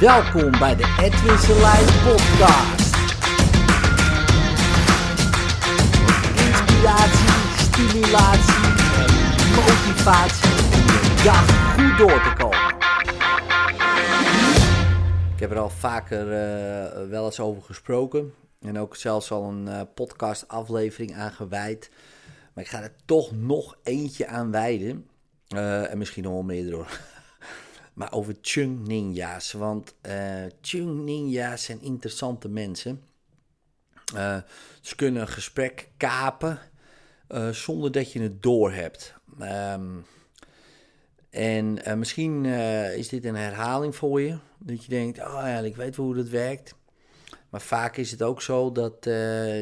Welkom bij de Edwin Selijn podcast. Inspiratie, stimulatie en motivatie de dag goed door te komen. Ik heb er al vaker uh, wel eens over gesproken. En ook zelfs al een uh, podcast aflevering aan gewijd. Maar ik ga er toch nog eentje aan wijden. Uh, en misschien nog wel meer door. Maar over Chung Ninja's. Want uh, Chung Ninja's zijn interessante mensen. Uh, ze kunnen een gesprek kapen zonder dat je het doorhebt. Um, en misschien is dit een herhaling voor je. Dat je denkt, oh ja, ik weet wel hoe dat werkt. Maar vaak is het ook zo dat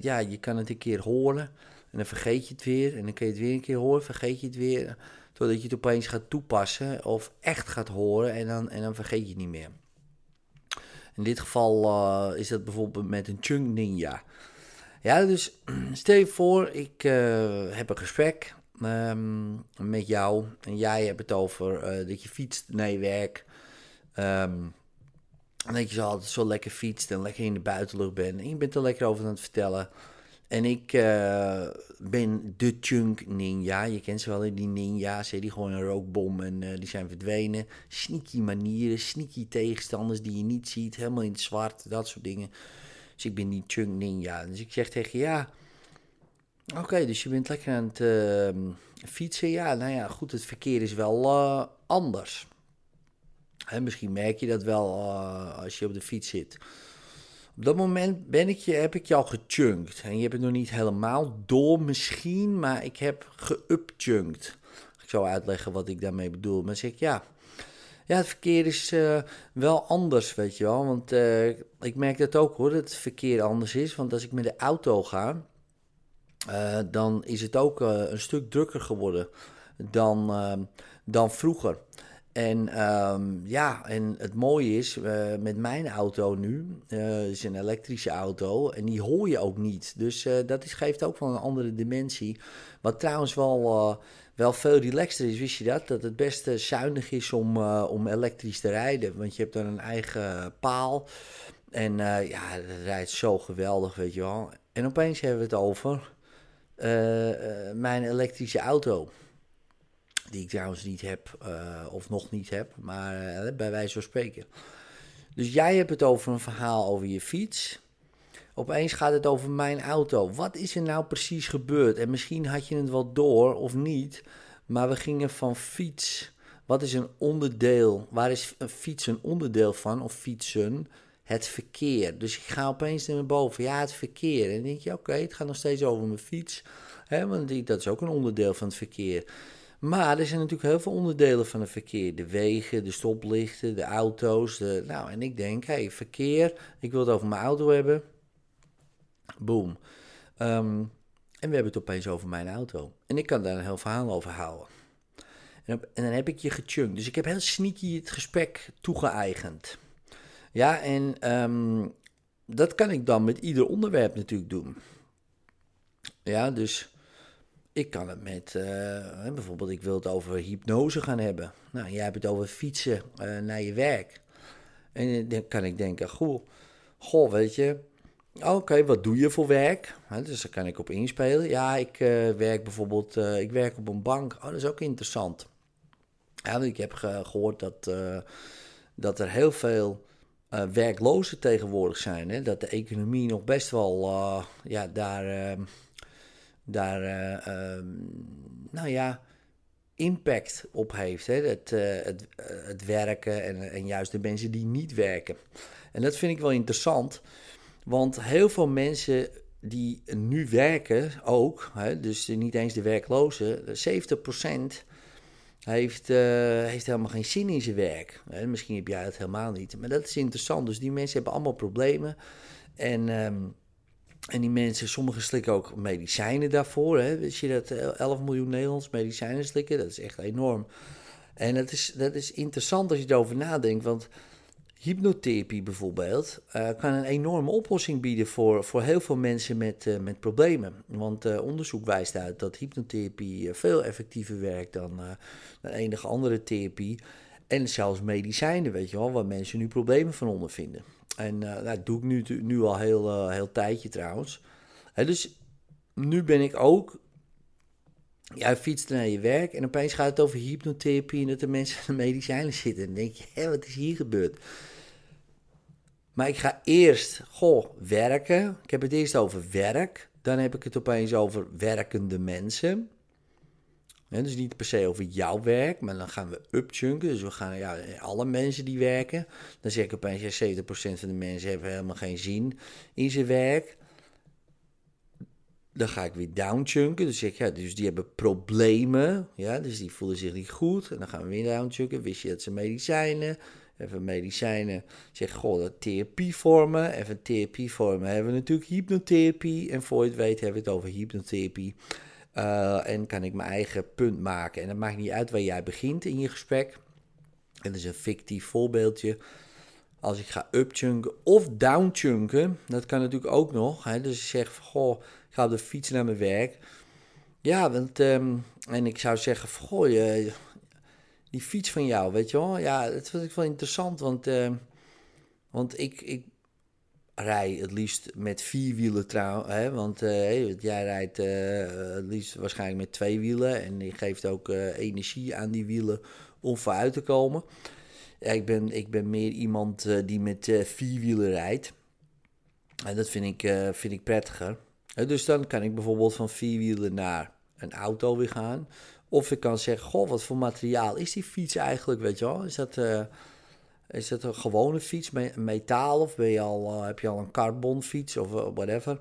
ja, je kan het een keer horen. En dan vergeet je het weer. En dan kun je het weer een keer horen, vergeet je het weer. Totdat je het opeens gaat toepassen of echt gaat horen en dan, en dan vergeet je het niet meer. In dit geval uh, is dat bijvoorbeeld met een Chung Ninja. Ja, dus stel je voor, ik uh, heb een gesprek um, met jou en jij hebt het over uh, dat je fietst naar je werk. Um, en dat je zo zo lekker fietst en lekker in de buitenlucht bent. En je bent er lekker over aan het vertellen. En ik uh, ben de chunk ninja. Je kent ze wel, die ninja's. Hè? Die gewoon een rookbom en uh, die zijn verdwenen. Sneaky manieren, sneaky tegenstanders die je niet ziet. Helemaal in het zwart, dat soort dingen. Dus ik ben die chunk ninja. Dus ik zeg tegen ja... Oké, dus je bent lekker aan het uh, fietsen. Ja, nou ja, goed, het verkeer is wel anders. Misschien merk je dat wel als je op de fiets zit. Op dat moment ben ik je, heb ik al gechunkt. En je hebt het nog niet helemaal door misschien, maar ik heb geupchunkt. Ik zal uitleggen wat ik daarmee bedoel. Maar zeg ik ja, ja het verkeer is uh, wel anders, weet je wel. Want uh, ik merk dat ook hoor, dat het verkeer anders is. Want als ik met de auto ga, uh, dan is het ook een stuk drukker geworden dan, dan vroeger. En um, ja, en het mooie is, uh, met mijn auto nu, uh, is een elektrische auto, en die hoor je ook niet. Dus uh, dat is, geeft ook wel een andere dimensie. Wat trouwens wel, wel veel relaxter is, wist je dat? Dat het best zuinig is om, om elektrisch te rijden. Want je hebt dan een eigen paal. En ja, het rijdt zo geweldig, weet je wel. En opeens hebben we het over mijn elektrische auto. Die ik trouwens niet heb, uh, of nog niet heb, maar uh, bij wijze van spreken. Dus jij hebt het over een verhaal over je fiets. Opeens gaat het over mijn auto. Wat is er nou precies gebeurd? En misschien had je het wel door of niet. Maar we gingen van fiets. Wat is een onderdeel? Waar is een fiets een onderdeel van? Of fietsen? Het verkeer. Dus ik ga opeens naar boven. Ja, het verkeer. En denk je, oké, het gaat nog steeds over mijn fiets. Hè, want dat is ook een onderdeel van het verkeer. Maar er zijn natuurlijk heel veel onderdelen van het verkeer. De wegen, de stoplichten, de auto's. De, nou, en ik denk, hé, hey, verkeer, ik wil het over mijn auto hebben. Boom. Um, en we hebben het opeens over mijn auto. En ik kan daar een heel verhaal over houden. En, en dan heb ik je gechunkt. Dus ik heb heel sneaky het gesprek toegeëigend. Ja, en um, dat kan ik dan met ieder onderwerp natuurlijk doen. Ja, dus ik kan het met, uh, bijvoorbeeld, ik wil het over hypnose gaan hebben. Nou, jij hebt het over fietsen uh, naar je werk. En dan kan ik denken, goh, goh weet je, oké, wat doe je voor werk? dus daar kan ik op inspelen. Ja, ik werk bijvoorbeeld, ik werk op een bank. Oh, dat is ook interessant. Ja, ik heb ge gehoord dat, dat er heel veel werklozen tegenwoordig zijn. Hè? Dat de economie nog best wel, ja, daar daar, uh, nou ja, impact op heeft. Hè? Het, uh, het, uh, het werken en, en juist de mensen die niet werken. En dat vind ik wel interessant, want heel veel mensen die nu werken ook, hè, dus niet eens de werklozen, 70% heeft, heeft helemaal geen zin in zijn werk. Misschien heb jij het helemaal niet, maar dat is interessant. Dus die mensen hebben allemaal problemen. En um, en die mensen, sommigen slikken ook medicijnen daarvoor. Hè? Wist je dat 11 miljoen Nederlands medicijnen slikken? Dat is echt enorm. En dat is, dat is interessant als je erover nadenkt. Want hypnotherapie bijvoorbeeld uh, kan een enorme oplossing bieden voor, voor heel veel mensen met, uh, met problemen. Want onderzoek wijst uit dat hypnotherapie veel effectiever werkt dan, dan enige andere therapie. En zelfs medicijnen, weet je wel, waar mensen nu problemen van ondervinden. En uh, dat doe ik nu, nu al heel, uh, heel tijdje trouwens. dus nu ben ik ook Jij fietst naar je werk en opeens gaat het over hypnotherapie en dat de mensen aan de medicijnen zitten. En dan denk je, hé, wat is hier gebeurd? Maar ik ga eerst, goh, werken. Ik heb het eerst over werk. Dan heb ik het opeens over werkende mensen. Dus niet per se over jouw werk, maar dan gaan we upchunken. Dus we gaan, ja, alle mensen die werken. Dan zeg ik opeens, ja, 70% van de mensen hebben helemaal geen zin in zijn werk. Dan ga ik weer downchunken. Dus, zeg, ja, dus die hebben problemen. Ja, dus die voelen zich niet goed. En dan gaan we weer downchunken. Wist je dat ze medicijnen? Even medicijnen. Zeg, goh, dat therapievormen. Even therapievormen hebben we natuurlijk hypnotherapie. En voor je het weet hebben we het over hypnotherapie. Uh, en kan ik mijn eigen punt maken. En het maakt niet uit waar jij begint in je gesprek. En dat is een fictief voorbeeldje. Als ik ga upchunken of downchunken, dat kan natuurlijk ook nog. Hè? Dus ik zeg, goh, ik ga op de fiets naar mijn werk. Ja, want, ehm, en ik zou zeggen, goh, je, die fiets van jou, weet je wel. Ja, dat vind ik wel interessant, want, ehm, want ik, ik rij het liefst met vier wielen trouw, hè, want uh, jij rijdt uh, het liefst waarschijnlijk met twee wielen en je geeft ook uh, energie aan die wielen om vooruit te komen. Ja, ik, ben, ik ben meer iemand die met vier wielen rijdt. En dat vind ik, vind ik prettiger. Dus dan kan ik bijvoorbeeld van vier wielen naar een auto weer gaan. Of ik kan zeggen, goh, wat voor materiaal is die fiets eigenlijk, weet je wel? Is dat, is dat een gewone fiets, metaal, of ben je al, uh, heb je al een carbonfiets of uh, whatever?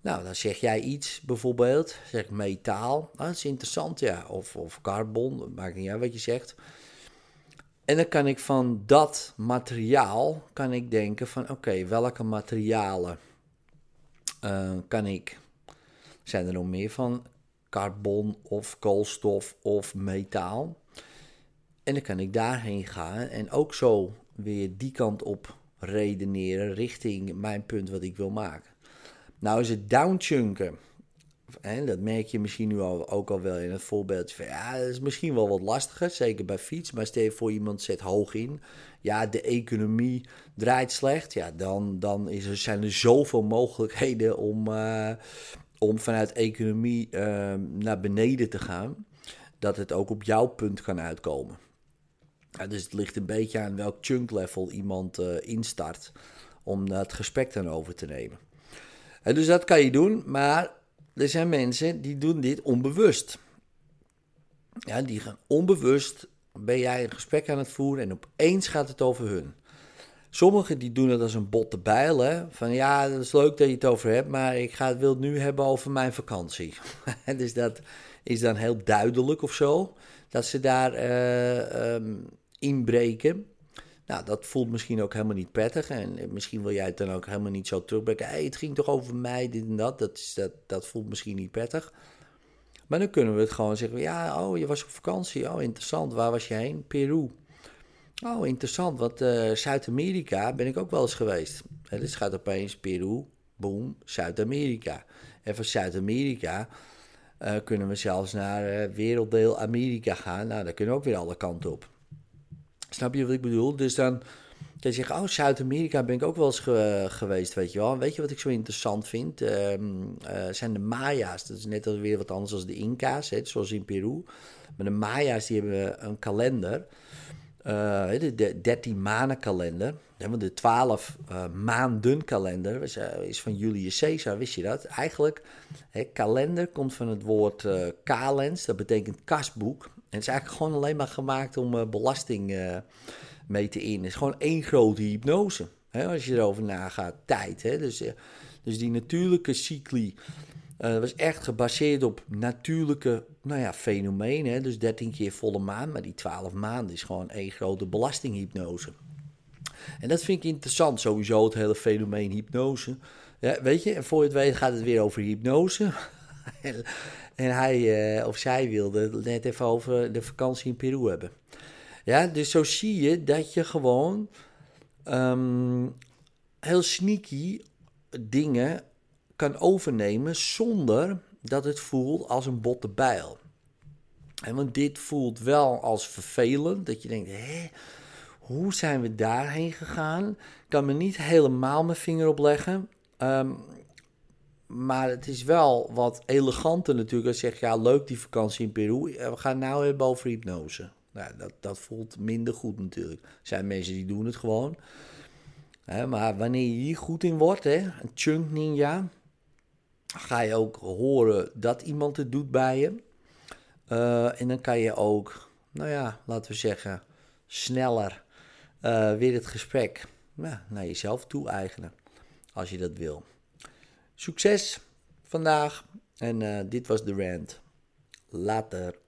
Nou, dan zeg jij iets, bijvoorbeeld, zeg metaal. Ah, dat is interessant, ja. Of, of carbon, maakt niet uit wat je zegt. En dan kan ik van dat materiaal, kan ik denken van, oké, welke materialen kan ik... Zijn er nog meer van? carbon of koolstof of metaal. En dan kan ik daarheen gaan en ook zo weer die kant op redeneren richting mijn punt wat ik wil maken. Nou is het downchunken. En dat merk je misschien nu al, ook al wel in het voorbeeld. Van, ja, dat is misschien wel wat lastiger, zeker bij fiets. Maar stel je voor iemand zet hoog in. Ja, de economie draait slecht. Ja, dan, dan is er, zijn er zoveel mogelijkheden om, uh, om vanuit economie ehm, naar beneden te gaan, dat het ook op jouw punt kan uitkomen. Dus het ligt een beetje aan welk chunk level iemand uh, instart om het gesprek dan over te nemen. En dus dat kan je doen, maar er zijn mensen die doen dit onbewust. Ja, die gaan onbewust, ben jij een gesprek aan het voeren en opeens gaat het over hun. Sommigen die doen het als een botte bijl. Hè? Van ja, dat is leuk dat je het over hebt, maar ik ga, wil het nu hebben over mijn vakantie. dus dat is dan heel duidelijk of zo. Dat ze daar uh, um, inbreken. Nou, dat voelt misschien ook helemaal niet prettig. En misschien wil jij het dan ook helemaal niet zo terugbrengen. Hey, het ging toch over mij, dit en dat. Dat, is, dat. dat voelt misschien niet prettig. Maar dan kunnen we het gewoon zeggen. Ja, oh, je was op vakantie. Oh, interessant. Waar was je heen? Peru. Oh, interessant, want uh, Zuid-Amerika ben ik ook wel eens geweest. En dus gaat opeens Peru, boom, Zuid-Amerika. En van Zuid-Amerika uh, kunnen we zelfs naar werelddeel Amerika gaan. Nou, daar kunnen we ook weer alle kanten op. Snap je wat ik bedoel? Dus dan kan je zeggen, oh, Zuid-Amerika ben ik ook wel eens ge geweest, weet je wel. weet je wat ik zo interessant vind? Um, zijn de Maya's. Dat is net als weer wat anders dan de Inca's, hè, zoals in Peru. Maar de Maya's, die hebben een kalender... Uh, de, de 13 maanden kalender. de 12 uh, maanden kalender is, van Julius Caesar, wist je dat? Eigenlijk, hè, kalender komt van het woord kalens, dat betekent kasboek. En het is eigenlijk gewoon alleen maar gemaakt om belasting mee te in. Het is gewoon één grote hypnose, hè, als je erover nagaat. Tijd, hè? Dus, dus die natuurlijke cycli was echt gebaseerd op natuurlijke nou ja, fenomenen. Dus 13 keer volle maan, maar die 12 maanden is gewoon één grote belastinghypnose. En dat vind ik interessant, sowieso het hele fenomeen hypnose. Weet je, en voor je het weet gaat het weer over hypnose. hij uh, of zij wilde net even over de vakantie in Peru hebben. Ja, dus zo zie je dat je gewoon um, heel sneaky dingen kan overnemen zonder dat het voelt als een botte bijl. En want dit voelt wel als vervelend, dat je denkt, hé, hoe zijn we daarheen gegaan? Ik kan me niet helemaal mijn vinger op leggen. Maar het is wel wat eleganter natuurlijk als je zegt, ja, leuk die vakantie in Peru. We gaan nou hebben over hypnose. Nou, dat, dat voelt minder goed natuurlijk. Er zijn mensen die doen het gewoon. maar wanneer je hier goed in wordt, hè, een chunk ninja, ga je ook horen dat iemand het doet bij je. Uh, en dan kan je ook, nou ja, laten we zeggen, sneller uh, weer het gesprek naar jezelf toe eigenen. Als je dat wil. Succes vandaag. En uh, dit was de rant. Later.